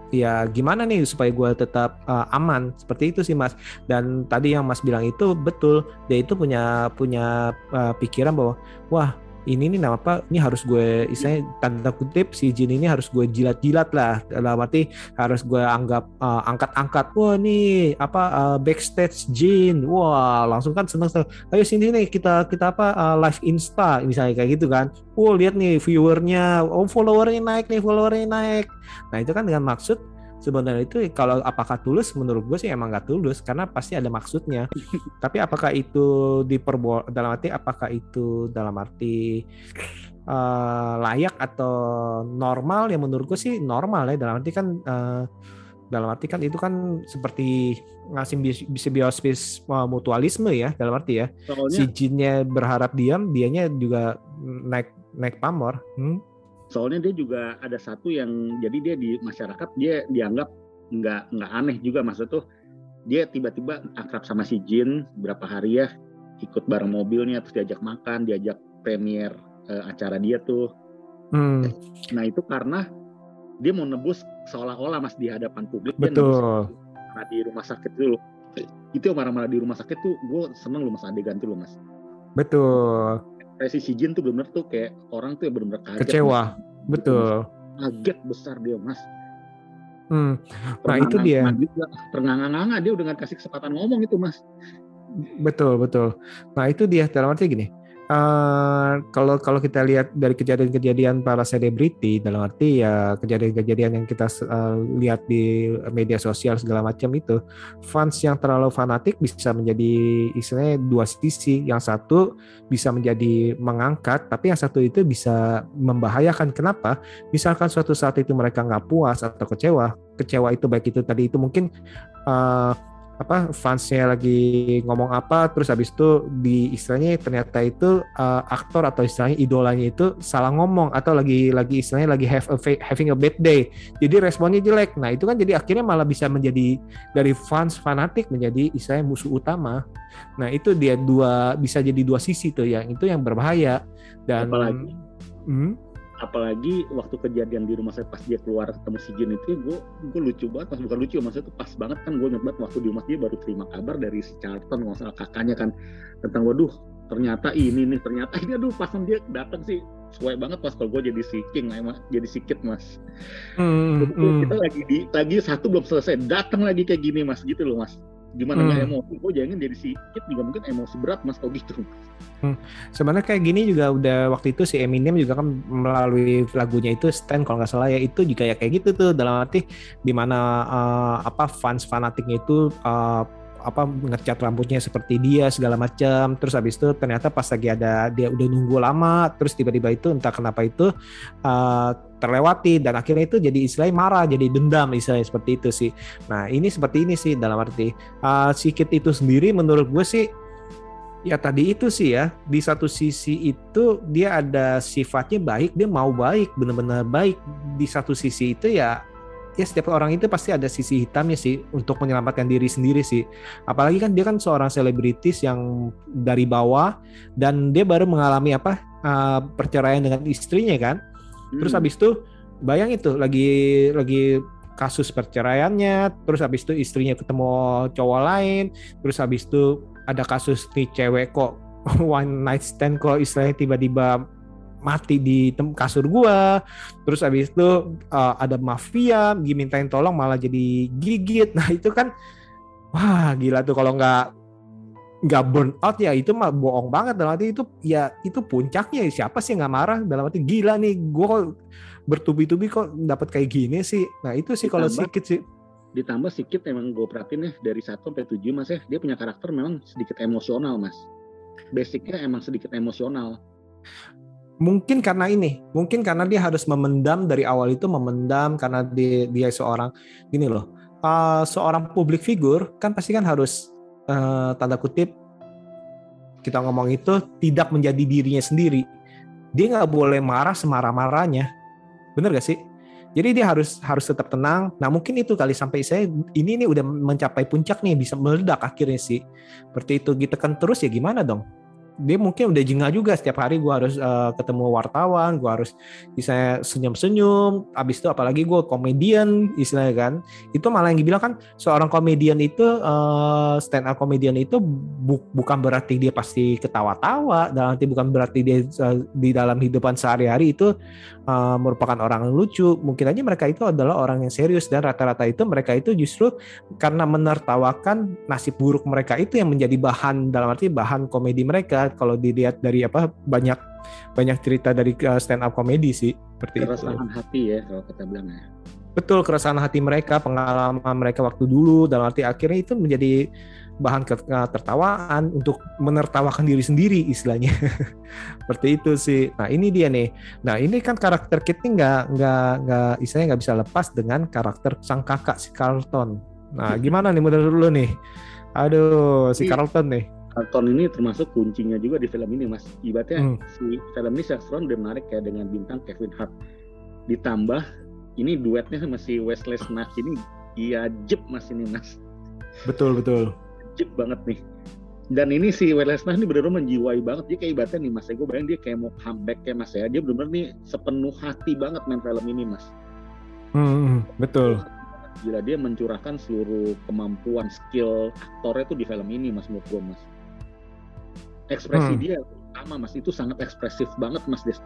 [SPEAKER 2] ya gimana nih supaya gue tetap uh, aman. Seperti itu sih mas. Dan tadi yang mas bilang itu betul. Dia itu punya punya uh, pikiran bahwa wah ini nih nama apa? Ini harus gue istilahnya tanda kutip si Jin ini harus gue jilat-jilat lah. Dalam arti harus gue anggap uh, angkat-angkat wah nih apa uh, backstage Jin. Wah langsung kan seneng seneng. Ayo sini nih kita kita apa uh, live insta misalnya kayak gitu kan. Wah lihat nih viewernya. Oh followernya naik nih followernya naik. Nah itu kan dengan maksud sebenarnya itu kalau apakah tulus menurut gue sih emang gak tulus karena pasti ada maksudnya. Tapi apakah itu diperbol dalam arti apakah itu dalam arti uh, layak atau normal? Ya menurut gue sih normal ya dalam arti kan uh, dalam arti kan itu kan seperti ngasih simbiosis uh, mutualisme ya dalam arti ya. Soalnya, si jinnya berharap diam dianya juga naik naik pamor. Hmm?
[SPEAKER 3] Soalnya dia juga ada satu yang jadi dia di masyarakat dia dianggap nggak nggak aneh juga. Maksud tuh dia tiba-tiba akrab sama si Jin berapa hari ya ikut bareng mobilnya terus diajak makan diajak premier uh, acara dia tuh. Hmm. nah itu karena dia mau nebus seolah-olah mas di hadapan publik.
[SPEAKER 2] Betul.
[SPEAKER 3] karena di rumah sakit dulu itu marah-marah di rumah sakit tuh gue seneng loh mas adegan tuh loh mas.
[SPEAKER 2] Betul
[SPEAKER 3] ekspresi si Jin tuh benar tuh kayak orang tuh yang benar-benar
[SPEAKER 2] kaget. Kecewa. Mas. Betul.
[SPEAKER 3] Kaget besar dia, Mas.
[SPEAKER 2] Hmm. Nah, itu dia.
[SPEAKER 3] Ternganga-nganga dia udah nggak kasih kesempatan ngomong itu, Mas.
[SPEAKER 2] Betul, betul. Nah, itu dia dalam arti gini Uh, kalau kalau kita lihat dari kejadian-kejadian para selebriti dalam arti ya kejadian-kejadian yang kita uh, lihat di media sosial segala macam itu fans yang terlalu fanatik bisa menjadi istilahnya dua sisi. Yang satu bisa menjadi mengangkat tapi yang satu itu bisa membahayakan. Kenapa? Misalkan suatu saat itu mereka nggak puas atau kecewa kecewa itu baik itu tadi itu mungkin uh, apa fansnya lagi ngomong apa terus habis itu di istilahnya ternyata itu uh, aktor atau istilahnya idolanya itu salah ngomong atau lagi lagi istilahnya lagi have a, having a bad day. Jadi responnya jelek. Nah itu kan jadi akhirnya malah bisa menjadi dari fans fanatik menjadi istilahnya musuh utama. Nah itu dia dua bisa jadi dua sisi tuh yang itu yang berbahaya. Dan
[SPEAKER 3] apalagi? Hmm? Apalagi waktu kejadian di rumah saya pas dia keluar ketemu si Jin itu gue gue lucu banget. Pas bukan lucu maksudnya itu pas banget kan gue banget waktu di rumah dia baru terima kabar dari si Charlton nggak salah kakaknya kan tentang waduh ternyata ini nih ternyata ini. Aduh pas dia datang sih sesuai banget pas kalau gue jadi si King emang jadi sikit mas. Hmm, hmm. kita lagi di lagi satu belum selesai datang lagi kayak gini mas gitu loh mas gimana nggak hmm. emosi gue jangan jadi sikit juga mungkin emosi berat mas kalau gitu
[SPEAKER 2] hmm. sebenarnya kayak gini juga udah waktu itu si Eminem juga kan melalui lagunya itu stand kalau nggak salah ya itu juga ya kayak gitu tuh dalam arti di mana uh, eh, apa fans fanatiknya itu uh, apa ngecat rambutnya seperti dia segala macam terus habis itu ternyata pas lagi ada dia udah nunggu lama terus tiba-tiba itu entah kenapa itu uh, terlewati. Dan akhirnya itu jadi istilahnya marah jadi dendam istilahnya seperti itu sih. Nah ini seperti ini sih dalam arti uh, sikit itu sendiri menurut gue sih ya tadi itu sih ya di satu sisi itu dia ada sifatnya baik dia mau baik benar-benar baik. Di satu sisi itu ya ya setiap orang itu pasti ada sisi hitamnya sih untuk menyelamatkan diri sendiri sih. Apalagi kan dia kan seorang selebritis yang dari bawah dan dia baru mengalami apa uh, perceraian dengan istrinya kan. Hmm. Terus habis itu bayang itu lagi lagi kasus perceraiannya, terus habis itu istrinya ketemu cowok lain, terus habis itu ada kasus nih cewek kok one night stand kok istilahnya tiba-tiba mati di kasur gua. Terus habis itu uh, ada mafia dimintain tolong malah jadi gigit. Nah itu kan wah gila tuh kalau nggak nggak burn out ya itu mah bohong banget. Dalam arti itu ya itu puncaknya siapa sih nggak marah? Dalam arti gila nih gua bertubi-tubi kok dapat kayak gini sih. Nah itu sih kalau sedikit sih.
[SPEAKER 3] Ditambah sedikit emang gue perhatiin ya dari satu sampai tujuh mas ya dia punya karakter memang sedikit emosional mas. Basicnya emang sedikit emosional
[SPEAKER 2] mungkin karena ini, mungkin karena dia harus memendam dari awal itu memendam karena dia, dia seorang gini loh, uh, seorang publik figur kan pasti kan harus uh, tanda kutip kita ngomong itu tidak menjadi dirinya sendiri. Dia nggak boleh marah semarah-marahnya, bener gak sih? Jadi dia harus harus tetap tenang. Nah mungkin itu kali sampai saya ini nih udah mencapai puncak nih bisa meledak akhirnya sih. Seperti itu ditekan terus ya gimana dong? Dia mungkin udah jengah juga setiap hari gue harus uh, ketemu wartawan, gue harus bisa senyum-senyum. Abis itu apalagi gue komedian istilahnya kan, itu malah yang dibilang kan seorang komedian itu uh, stand up komedian itu bu bukan berarti dia pasti ketawa-tawa, dan nanti bukan berarti dia uh, di dalam hidupan sehari-hari itu uh, merupakan orang lucu. Mungkin aja mereka itu adalah orang yang serius dan rata-rata itu mereka itu justru karena menertawakan nasib buruk mereka itu yang menjadi bahan dalam arti bahan komedi mereka kalau dilihat dari apa banyak banyak cerita dari uh, stand up komedi sih seperti
[SPEAKER 3] keresahan itu. hati ya kalau kita bilang ya.
[SPEAKER 2] Betul keresahan hati mereka pengalaman mereka waktu dulu dalam arti akhirnya itu menjadi bahan tertawaan untuk menertawakan diri sendiri istilahnya. Seperti itu sih. Nah ini dia nih. Nah ini kan karakter Kit ini nggak nggak nggak istilahnya nggak bisa lepas dengan karakter sang kakak si Carlton. Nah gimana nih menurut lu nih? Aduh si Carlton nih
[SPEAKER 3] Carlton ini termasuk kuncinya juga di film ini mas. Ibaratnya hmm. si film ini Sefron udah menarik ya dengan bintang Kevin Hart. Ditambah ini duetnya sama si Wesley Snipes ini iya jeb mas ini mas.
[SPEAKER 2] Betul betul.
[SPEAKER 3] Jeb banget nih. Dan ini si Wesley Snipes ini benar-benar menjiwai banget. Dia kayak ibaratnya nih mas ya gue bayang dia kayak mau comeback ya mas ya. Dia benar-benar nih sepenuh hati banget main film ini mas.
[SPEAKER 2] Hmm, hmm betul.
[SPEAKER 3] Gila dia mencurahkan seluruh kemampuan skill aktornya tuh di film ini mas menurut gue mas ekspresi hmm. dia sama mas. Itu sangat ekspresif banget mas Des.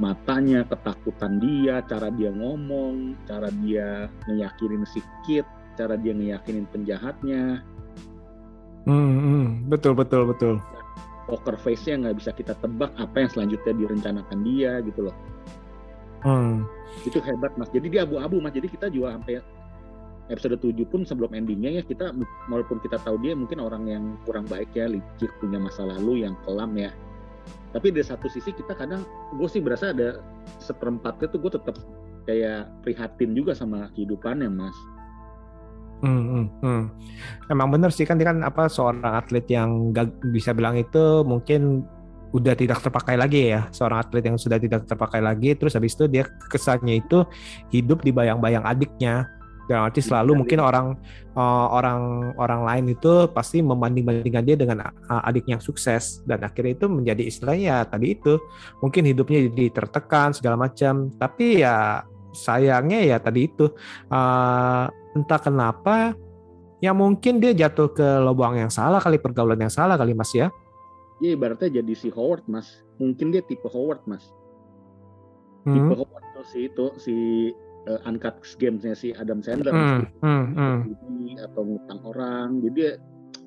[SPEAKER 3] Matanya ketakutan dia cara dia ngomong cara dia ngeyakinin si cara dia ngeyakinin penjahatnya.
[SPEAKER 2] Hmm, hmm. betul betul betul.
[SPEAKER 3] Poker face-nya nggak bisa kita tebak apa yang selanjutnya direncanakan dia gitu loh.
[SPEAKER 2] Hmm.
[SPEAKER 3] itu hebat mas. Jadi dia abu-abu mas. Jadi kita juga sampai episode 7 pun sebelum endingnya ya kita walaupun kita tahu dia mungkin orang yang kurang baik ya licik punya masa lalu yang kelam ya. Tapi dari satu sisi kita kadang gue sih berasa ada seperempatnya tuh gue tetap kayak prihatin juga sama kehidupannya mas.
[SPEAKER 2] Hmm, hmm, hmm. Emang bener sih kan kan apa seorang atlet yang gak bisa bilang itu mungkin udah tidak terpakai lagi ya. Seorang atlet yang sudah tidak terpakai lagi terus habis itu dia kesannya itu hidup di bayang-bayang adiknya dan arti selalu iya, mungkin iya. orang uh, orang orang lain itu pasti membanding-bandingkan dia dengan uh, adiknya yang sukses. Dan akhirnya itu menjadi istilahnya ya, tadi itu. Mungkin hidupnya jadi tertekan segala macam. Tapi ya sayangnya ya tadi itu. Uh, entah kenapa ya mungkin dia jatuh ke lubang yang salah kali pergaulan yang salah kali mas ya.
[SPEAKER 3] Ya ibaratnya jadi si Howard mas. Mungkin dia tipe Howard mas. Hmm. tipe Howard tuh si itu si uh, uncut gamesnya si Adam Sandler hmm. Hmm. Hmm. atau ngutang orang jadi dia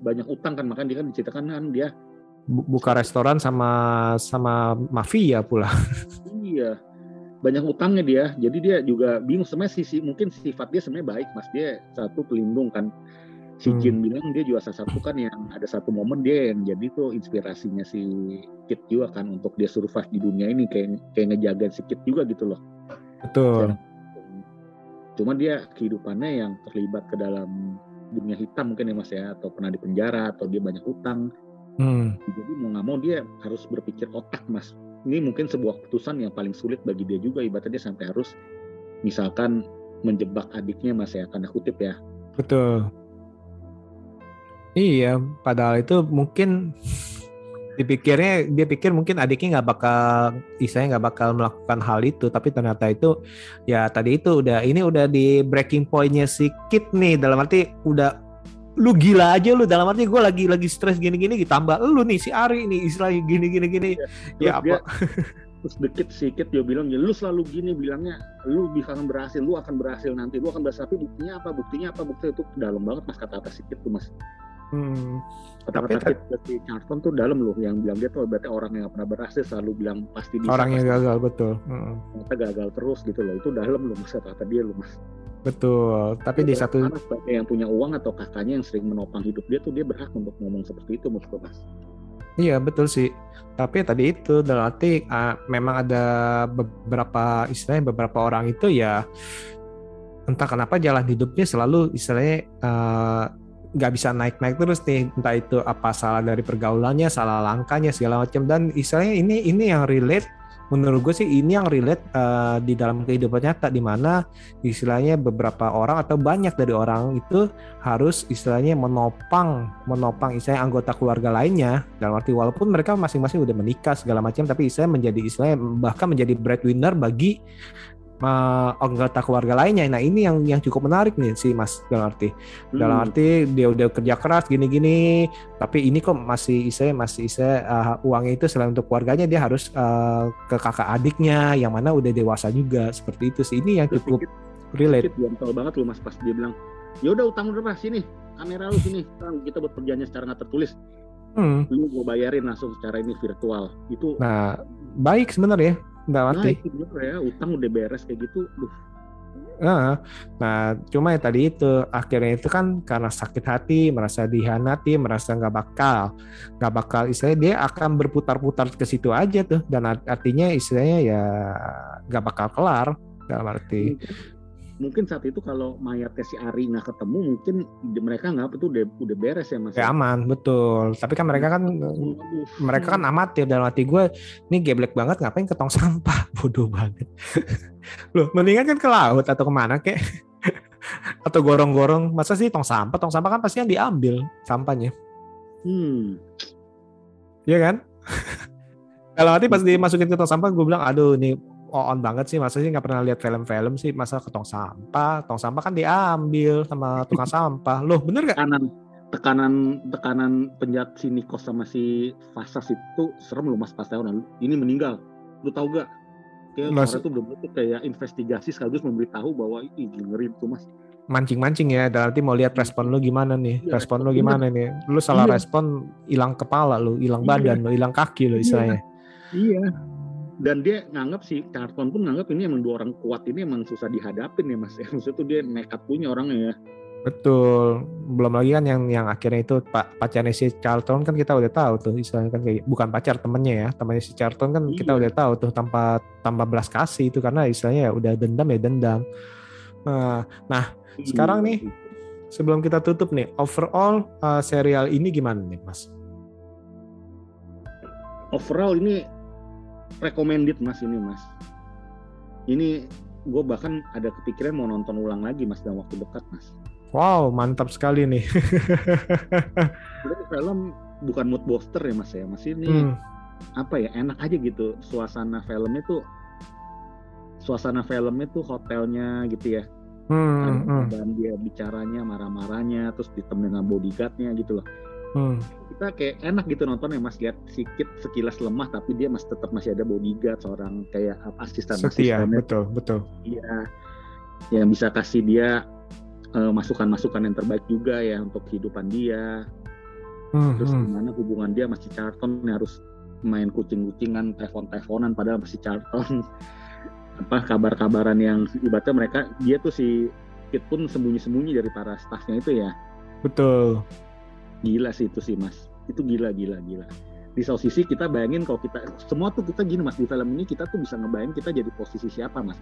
[SPEAKER 3] banyak utang kan makanya dia kan diceritakan kan dia
[SPEAKER 2] buka restoran sama sama mafia pula
[SPEAKER 3] iya banyak utangnya dia jadi dia juga bingung sebenarnya sisi mungkin sifat dia sebenarnya baik mas dia satu pelindung kan si hmm. Jin bilang dia juga salah satu kan yang ada satu momen dia yang jadi tuh inspirasinya si Kit juga kan untuk dia survive di dunia ini kayak kayak ngejaga si Kit juga gitu loh
[SPEAKER 2] betul
[SPEAKER 3] cuma dia kehidupannya yang terlibat ke dalam dunia hitam mungkin ya mas ya. Atau pernah di penjara atau dia banyak utang hmm. jadi mau nggak mau dia harus berpikir otak mas. Ini mungkin sebuah keputusan yang paling sulit bagi dia juga. Ibaratnya dia sampai harus misalkan menjebak adiknya mas ya. Tanda kutip ya.
[SPEAKER 2] Betul. Iya padahal itu mungkin dipikirnya dia pikir mungkin adiknya nggak bakal isanya nggak bakal melakukan hal itu tapi ternyata itu ya tadi itu udah ini udah di breaking pointnya si Kit nih dalam arti udah lu gila aja lu dalam arti gue lagi lagi stres gini-gini ditambah lu nih si Ari nih istilahnya gini-gini gini ya, ya apa?
[SPEAKER 3] terus dikit sedikit dia bilang ya lu selalu gini bilangnya lu bisa akan berhasil lu akan berhasil nanti lu akan berhasil. Tapi buktinya apa? Buktinya apa? Buktinya itu dalam banget mas kata-kata sedikit tuh mas hmm. kata-kata si Charlton tuh dalam loh yang bilang dia tuh berarti orang yang gak pernah berhasil selalu bilang pasti bisa
[SPEAKER 2] orang yang gagal betul hmm.
[SPEAKER 3] ternyata gagal terus gitu loh itu dalam loh mas kata-kata dia loh mas
[SPEAKER 2] Betul. Tapi di satu
[SPEAKER 3] yang punya uang atau kakaknya yang sering menopang hidup dia tuh dia berhak untuk ngomong seperti itu menurut Mas.
[SPEAKER 2] Iya betul sih. Tapi tadi itu dalam arti uh, memang ada beberapa istilahnya beberapa orang itu ya entah kenapa jalan hidupnya selalu istilahnya uh, nggak bisa naik-naik terus nih entah itu apa salah dari pergaulannya salah langkahnya segala macam. Dan istilahnya ini ini yang relate menurut gue sih ini yang relate uh, di dalam kehidupan nyata di mana istilahnya beberapa orang atau banyak dari orang itu harus istilahnya menopang menopang istilahnya anggota keluarga lainnya. Dalam arti walaupun mereka masing-masing udah menikah segala macam tapi istilahnya menjadi istilahnya bahkan menjadi breadwinner bagi anggota keluarga lainnya. Nah ini yang yang cukup menarik nih sih Mas dalam arti hmm. dalam arti dia udah kerja keras gini-gini, tapi ini kok masih istilahnya masih istilahnya uh, uangnya itu selain untuk keluarganya dia harus uh, ke kakak adiknya yang mana udah dewasa juga seperti itu sih. Ini yang cukup relate.
[SPEAKER 3] Sedikit banget loh Mas pas dia bilang ya udah utang berapa sini kamera lu sini kita buat perjanjian secara nggak tertulis hmm. lu mau bayarin langsung secara ini virtual itu
[SPEAKER 2] nah baik sebenarnya nggak mati. Nah,
[SPEAKER 3] itu ya, utang udah beres kayak gitu, duh.
[SPEAKER 2] Nah, nah, cuma ya tadi itu akhirnya itu kan karena sakit hati, merasa dihianati, merasa nggak bakal, nggak bakal istilahnya dia akan berputar-putar ke situ aja tuh, dan artinya istilahnya ya nggak bakal kelar dalam arti
[SPEAKER 3] mungkin saat itu kalau mayatnya si Ari nggak ketemu mungkin mereka nggak itu udah udah beres ya mas?
[SPEAKER 2] Ya aman betul. Tapi kan mereka kan mereka kan amatir dalam hati gue ini geblek banget ngapain ke tong sampah? Bodoh banget. Loh mendingan kan ke laut atau ke mana kek? Atau gorong-gorong. Masa sih tong sampah? Tong sampah kan pasti yang diambil sampahnya. Hmm. Iya kan? Kalau nanti pas dimasukin ke tong sampah gue bilang aduh nih on banget sih. Masa sih nggak pernah lihat film-film sih. Masa ke tong sampah? Tong sampah kan diambil sama tukang sampah. Loh bener gak
[SPEAKER 3] tekanan tekanan tekanan penjahat si Nikos sama si Fasas itu serem loh mas pas tahun ini meninggal. Lu tau gak kayak mas... itu belum betul kayak investigasi sekaligus memberitahu bahwa ini ngeri tuh mas.
[SPEAKER 2] Mancing-mancing ya. Berarti mau lihat respon lu gimana nih? Ya, respon lu gimana nih? Lu salah iya. respon hilang kepala lu hilang iya. badan lu hilang kaki lu istilahnya.
[SPEAKER 3] Iya dan dia nganggap si Charlton pun nganggap ini emang dua orang kuat ini emang susah dihadapin ya mas ya maksudnya tuh dia nekat punya orangnya ya
[SPEAKER 2] betul belum lagi kan yang yang akhirnya itu pak pacarnya si Charlton kan kita udah tahu tuh istilahnya kan kayak bukan pacar temennya ya temannya si Charlton kan iya. kita udah tahu tuh tanpa tanpa belas kasih itu karena istilahnya ya udah dendam ya dendam nah, nah iya. sekarang nih sebelum kita tutup nih, overall uh, serial ini gimana nih, Mas?
[SPEAKER 3] Overall ini recommended Mas ini, Mas. Ini gue bahkan ada kepikiran mau nonton ulang lagi Mas dalam waktu dekat, Mas.
[SPEAKER 2] Wow, mantap sekali nih.
[SPEAKER 3] Film bukan mood booster ya Mas ya. Mas ini hmm. apa ya? Enak aja gitu suasana filmnya tuh suasana filmnya tuh hotelnya gitu ya hmm, hmm. dan dia bicaranya marah-marahnya terus ditemenin dengan bodyguardnya gitu loh hmm. kita kayak enak gitu nonton ya mas lihat sedikit sekilas lemah tapi dia masih tetap masih ada bodyguard seorang kayak asisten
[SPEAKER 2] setia betul betul
[SPEAKER 3] iya yang bisa kasih dia uh, masukan-masukan yang terbaik juga ya untuk kehidupan dia hmm, terus hmm. gimana hubungan dia masih Charlton harus main kucing-kucingan telepon-teleponan padahal masih Charlton apa kabar-kabaran yang ibaratnya mereka dia tuh si Kit pun sembunyi-sembunyi dari para staffnya itu ya.
[SPEAKER 2] Betul.
[SPEAKER 3] Gila sih itu sih mas. Itu gila gila gila. Di satu sisi kita bayangin kalau kita semua tuh kita gini mas di film ini kita tuh bisa ngebayangin kita jadi posisi siapa mas.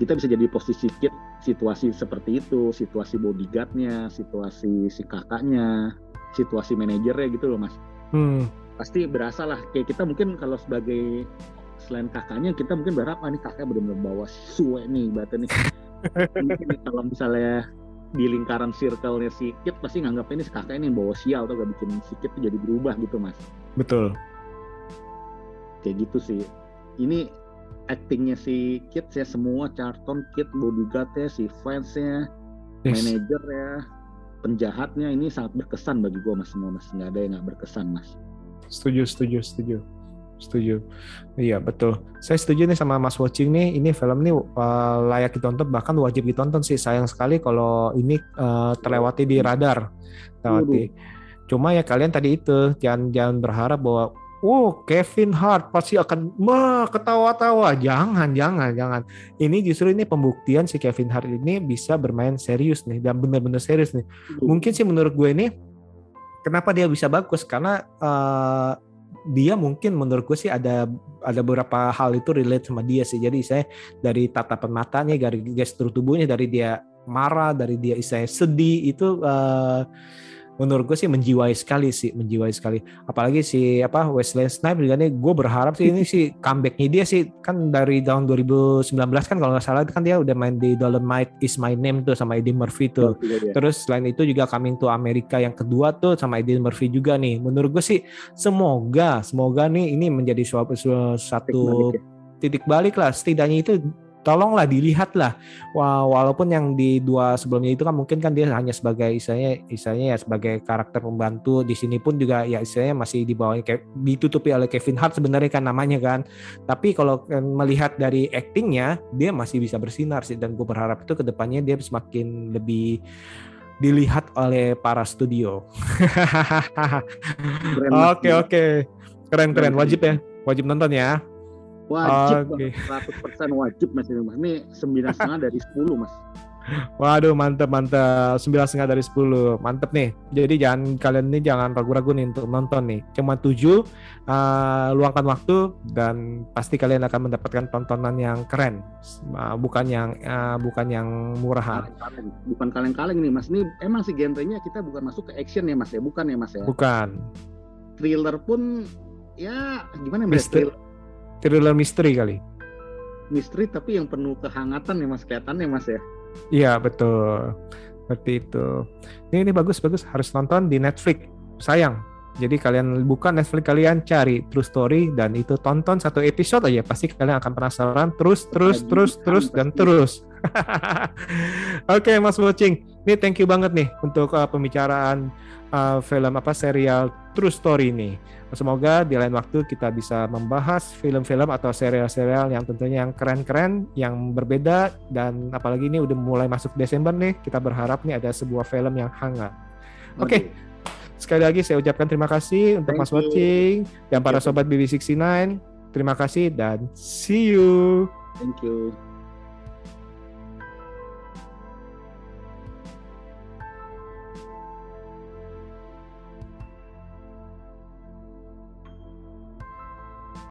[SPEAKER 3] Kita bisa jadi posisi Kit situasi seperti itu, situasi bodyguardnya, situasi si kakaknya, situasi manajernya gitu loh mas. Hmm. Pasti berasa lah kayak kita mungkin kalau sebagai selain kakaknya kita mungkin berharap ah, nih kakaknya benar-benar bawa suwe nih berarti nih mungkin kalau misalnya di lingkaran circle-nya si Kit pasti nganggap ini kakak ini bawa sial atau gak? Bikin si Kit jadi berubah gitu mas.
[SPEAKER 2] Betul.
[SPEAKER 3] Kayak gitu sih. Ini actingnya si Kit ya semua Charlton Kit bodyguardnya si fansnya yes. manajernya penjahatnya ini sangat berkesan bagi gue mas semua mas. Nggak ada yang nggak berkesan mas.
[SPEAKER 2] Setuju setuju setuju setuju. Iya betul. Saya setuju nih sama Mas Watching nih. Ini film ini uh, layak ditonton bahkan wajib ditonton sih. Sayang sekali kalau ini uh, terlewati di radar. Terlewati. Cuma ya kalian tadi itu jangan jangan berharap bahwa Oh, Kevin Hart pasti akan mah ketawa-tawa. Jangan, jangan, jangan. Ini justru ini pembuktian si Kevin Hart ini bisa bermain serius nih dan benar-benar serius nih. Mungkin sih menurut gue ini kenapa dia bisa bagus karena uh, dia mungkin menurut gue sih ada ada beberapa hal itu relate sama dia sih. Jadi saya dari tatapan matanya, dari gestur tubuhnya, dari dia marah, dari dia saya sedih itu uh, menurut gue sih menjiwai sekali sih menjiwai sekali. Apalagi si apa Wesley Snipes juga nih gue berharap sih ini sih comebacknya dia sih kan dari tahun 2019 kan kalau nggak salah kan dia udah main di Dolomite Is My Name tuh sama Eddie Murphy tuh. Oh, iya, iya. terus selain itu juga Coming to America yang kedua tuh sama Eddie Murphy juga nih. Menurut gue sih semoga semoga nih ini menjadi suatu, suatu titik balik lah. Setidaknya itu tolonglah dilihatlah. Wah, walaupun yang di dua sebelumnya itu kan mungkin kan dia hanya sebagai istilahnya istilahnya ya sebagai karakter pembantu. Di sini pun juga ya istilahnya masih di bawah ditutupi oleh Kevin Hart sebenarnya kan namanya kan. Tapi kalau melihat dari actingnya dia masih bisa bersinar sih. Dan gue berharap itu ke depannya dia semakin lebih dilihat oleh para studio. Oke oke. Keren keren. Wajib ya. Wajib nonton ya.
[SPEAKER 3] Wajib okay. persen wajib mas ini mas. Ini sembilan setengah dari sepuluh mas.
[SPEAKER 2] Waduh mantep mantep sembilan setengah dari sepuluh mantep nih. Jadi jangan kalian ini jangan ragu-ragu nih untuk nonton nih. Cuma tujuh uh, luangkan waktu dan pasti kalian akan mendapatkan tontonan yang keren, uh, bukan yang uh, bukan yang murahan.
[SPEAKER 3] Bukan kaleng-kaleng nih mas. Ini emang sih genrenya kita bukan masuk ke action ya mas ya, bukan ya mas ya.
[SPEAKER 2] Bukan.
[SPEAKER 3] Thriller pun ya gimana ya Thriller
[SPEAKER 2] thriller misteri kali.
[SPEAKER 3] Misteri tapi yang penuh kehangatan ya mas kelihatannya mas ya.
[SPEAKER 2] Iya betul. Seperti itu. Ini, ini bagus bagus harus nonton di Netflix. Sayang. Jadi kalian buka Netflix kalian cari True Story dan itu tonton satu episode aja pasti kalian akan penasaran terus terus terus terus dan terus. Oke okay, Mas Watching, ini thank you banget nih untuk uh, pembicaraan uh, film apa serial True Story ini. Semoga di lain waktu kita bisa membahas film-film atau serial-serial yang tentunya yang keren-keren, yang berbeda dan apalagi ini udah mulai masuk Desember nih, kita berharap nih ada sebuah film yang hangat. Oke. Okay. Sekali lagi saya ucapkan terima kasih untuk Thank Mas you. Watching dan para sobat BB69. Terima kasih dan see you.
[SPEAKER 3] Thank you.